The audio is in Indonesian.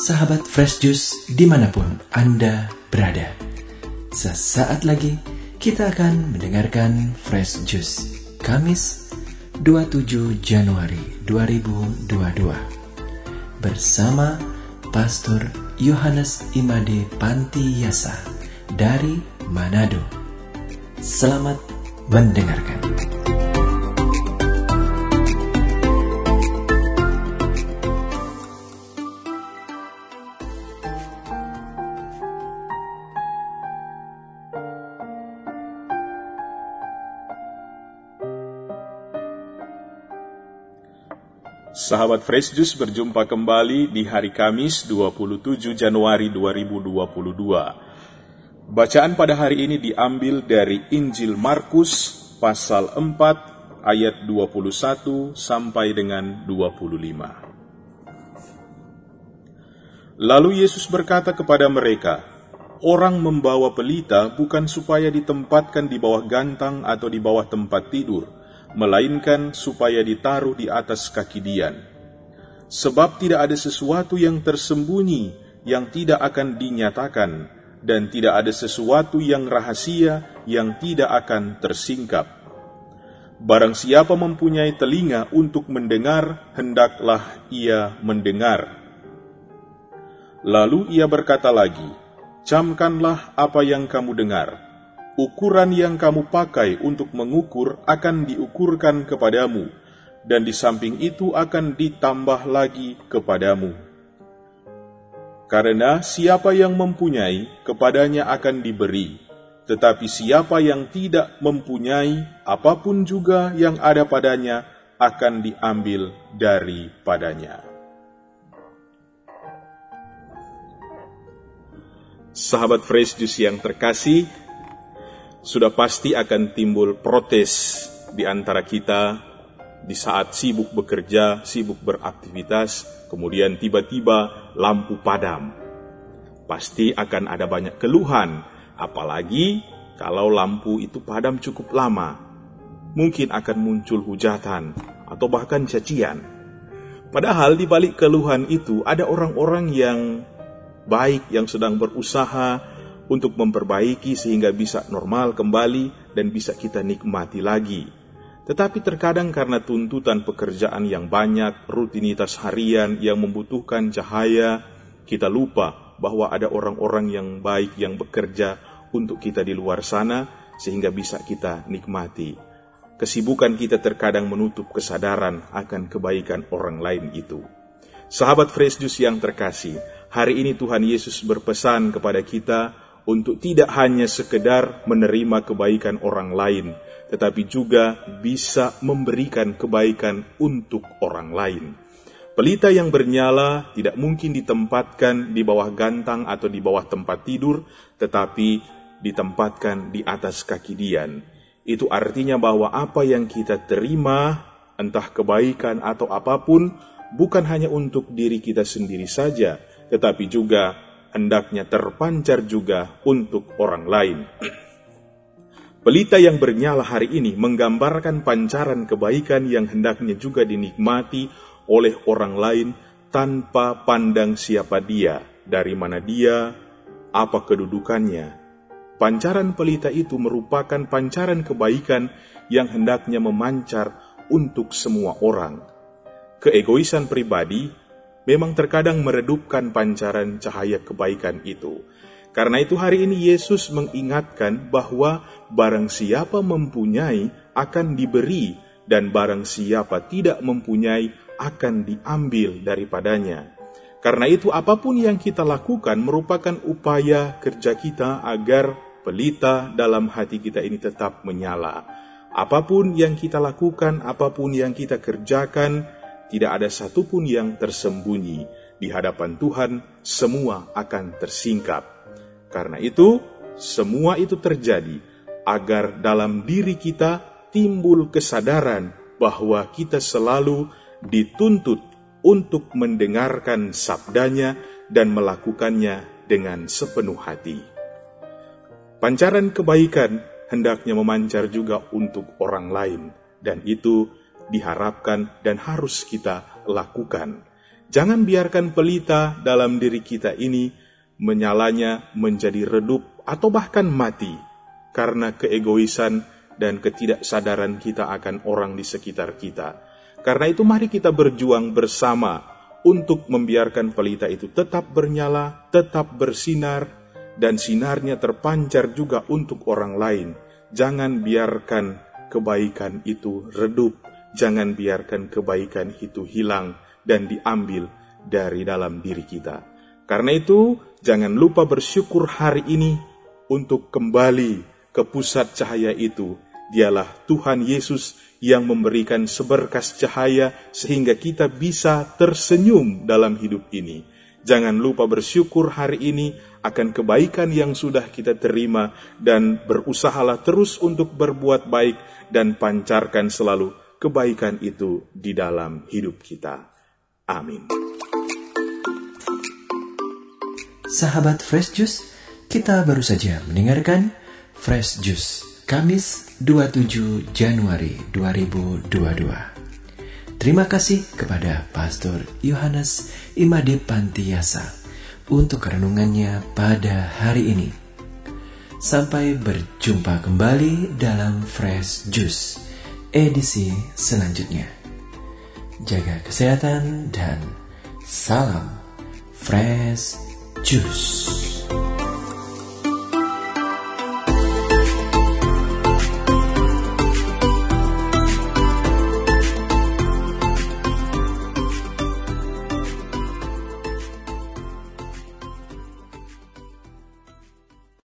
sahabat Fresh Juice di mana pun Anda berada. Sesaat lagi kita akan mendengarkan Fresh Juice Kamis 27 Januari 2022 bersama Pastor Yohanes Imade Pantiyasa dari Manado. Selamat mendengarkan. Sahabat Fresh Juice berjumpa kembali di hari Kamis 27 Januari 2022. Bacaan pada hari ini diambil dari Injil Markus pasal 4 ayat 21 sampai dengan 25. Lalu Yesus berkata kepada mereka, Orang membawa pelita bukan supaya ditempatkan di bawah gantang atau di bawah tempat tidur, melainkan supaya ditaruh di atas kaki dian. Sebab tidak ada sesuatu yang tersembunyi yang tidak akan dinyatakan, dan tidak ada sesuatu yang rahasia yang tidak akan tersingkap. Barang siapa mempunyai telinga untuk mendengar, hendaklah ia mendengar. Lalu ia berkata lagi, Camkanlah apa yang kamu dengar ukuran yang kamu pakai untuk mengukur akan diukurkan kepadamu, dan di samping itu akan ditambah lagi kepadamu. Karena siapa yang mempunyai, kepadanya akan diberi, tetapi siapa yang tidak mempunyai, apa pun juga yang ada padanya akan diambil daripadanya. Sahabat Fresh Juice yang terkasih, sudah pasti akan timbul protes di antara kita di saat sibuk bekerja, sibuk beraktivitas, kemudian tiba-tiba lampu padam. Pasti akan ada banyak keluhan, apalagi kalau lampu itu padam cukup lama. Mungkin akan muncul hujatan atau bahkan cacian. Padahal di balik keluhan itu ada orang-orang yang baik yang sedang berusaha untuk memperbaiki sehingga bisa normal kembali dan bisa kita nikmati lagi. Tetapi terkadang karena tuntutan pekerjaan yang banyak, rutinitas harian yang membutuhkan cahaya, kita lupa bahwa ada orang-orang yang baik yang bekerja untuk kita di luar sana sehingga bisa kita nikmati. Kesibukan kita terkadang menutup kesadaran akan kebaikan orang lain itu. Sahabat Fresh Juice yang terkasih, hari ini Tuhan Yesus berpesan kepada kita untuk tidak hanya sekedar menerima kebaikan orang lain, tetapi juga bisa memberikan kebaikan untuk orang lain. Pelita yang bernyala tidak mungkin ditempatkan di bawah gantang atau di bawah tempat tidur, tetapi ditempatkan di atas kaki dian. Itu artinya bahwa apa yang kita terima, entah kebaikan atau apa pun, bukan hanya untuk diri kita sendiri saja, tetapi juga hendaknya terpancar juga untuk orang lain. Pelita yang bernyala hari ini menggambarkan pancaran kebaikan yang hendaknya juga dinikmati oleh orang lain tanpa pandang siapa dia, dari mana dia, apa kedudukannya. Pancaran pelita itu merupakan pancaran kebaikan yang hendaknya memancar untuk semua orang. Keegoisan pribadi memang terkadang meredupkan pancaran cahaya kebaikan itu. Karena itu hari ini Yesus mengingatkan bahwa barang siapa mempunyai akan diberi dan barang siapa tidak mempunyai akan diambil daripadanya. Karena itu apa pun yang kita lakukan merupakan upaya kerja kita agar pelita dalam hati kita ini tetap menyala. Apa pun yang kita lakukan, apa pun yang kita kerjakan, tidak ada satupun yang tersembunyi di hadapan Tuhan, semua akan tersingkap. Karena itu, semua itu terjadi agar dalam diri kita timbul kesadaran bahwa kita selalu dituntut untuk mendengarkan sabdanya dan melakukannya dengan sepenuh hati. Pancaran kebaikan hendaknya memancar juga untuk orang lain, dan itu diharapkan dan harus kita lakukan. Jangan biarkan pelita dalam diri kita ini menyalanya menjadi redup atau bahkan mati karena keegoisan dan ketidaksadaran kita akan orang di sekitar kita. Karena itu mari kita berjuang bersama untuk membiarkan pelita itu tetap bernyala, tetap bersinar, dan sinarnya terpancar juga untuk orang lain. Jangan biarkan kebaikan itu redup, jangan biarkan kebaikan itu hilang dan diambil dari dalam diri kita. Karena itu, jangan lupa bersyukur hari ini untuk kembali ke pusat cahaya itu. Dialah Tuhan Yesus yang memberikan seberkas cahaya sehingga kita bisa tersenyum dalam hidup ini. Jangan lupa bersyukur hari ini akan kebaikan yang sudah kita terima dan berusahalah terus untuk berbuat baik dan pancarkan selalu kebaikan itu di dalam hidup kita. Amin. Sahabat Fresh Juice, kita baru saja mendengarkan Fresh Juice Kamis 27 Januari 2022. Terima kasih kepada Pastor Yohanes Imade Pantiasa untuk renungannya pada hari ini. Sampai berjumpa kembali dalam Fresh Juice edisi selanjutnya. Jaga kesehatan dan salam Fresh Juice.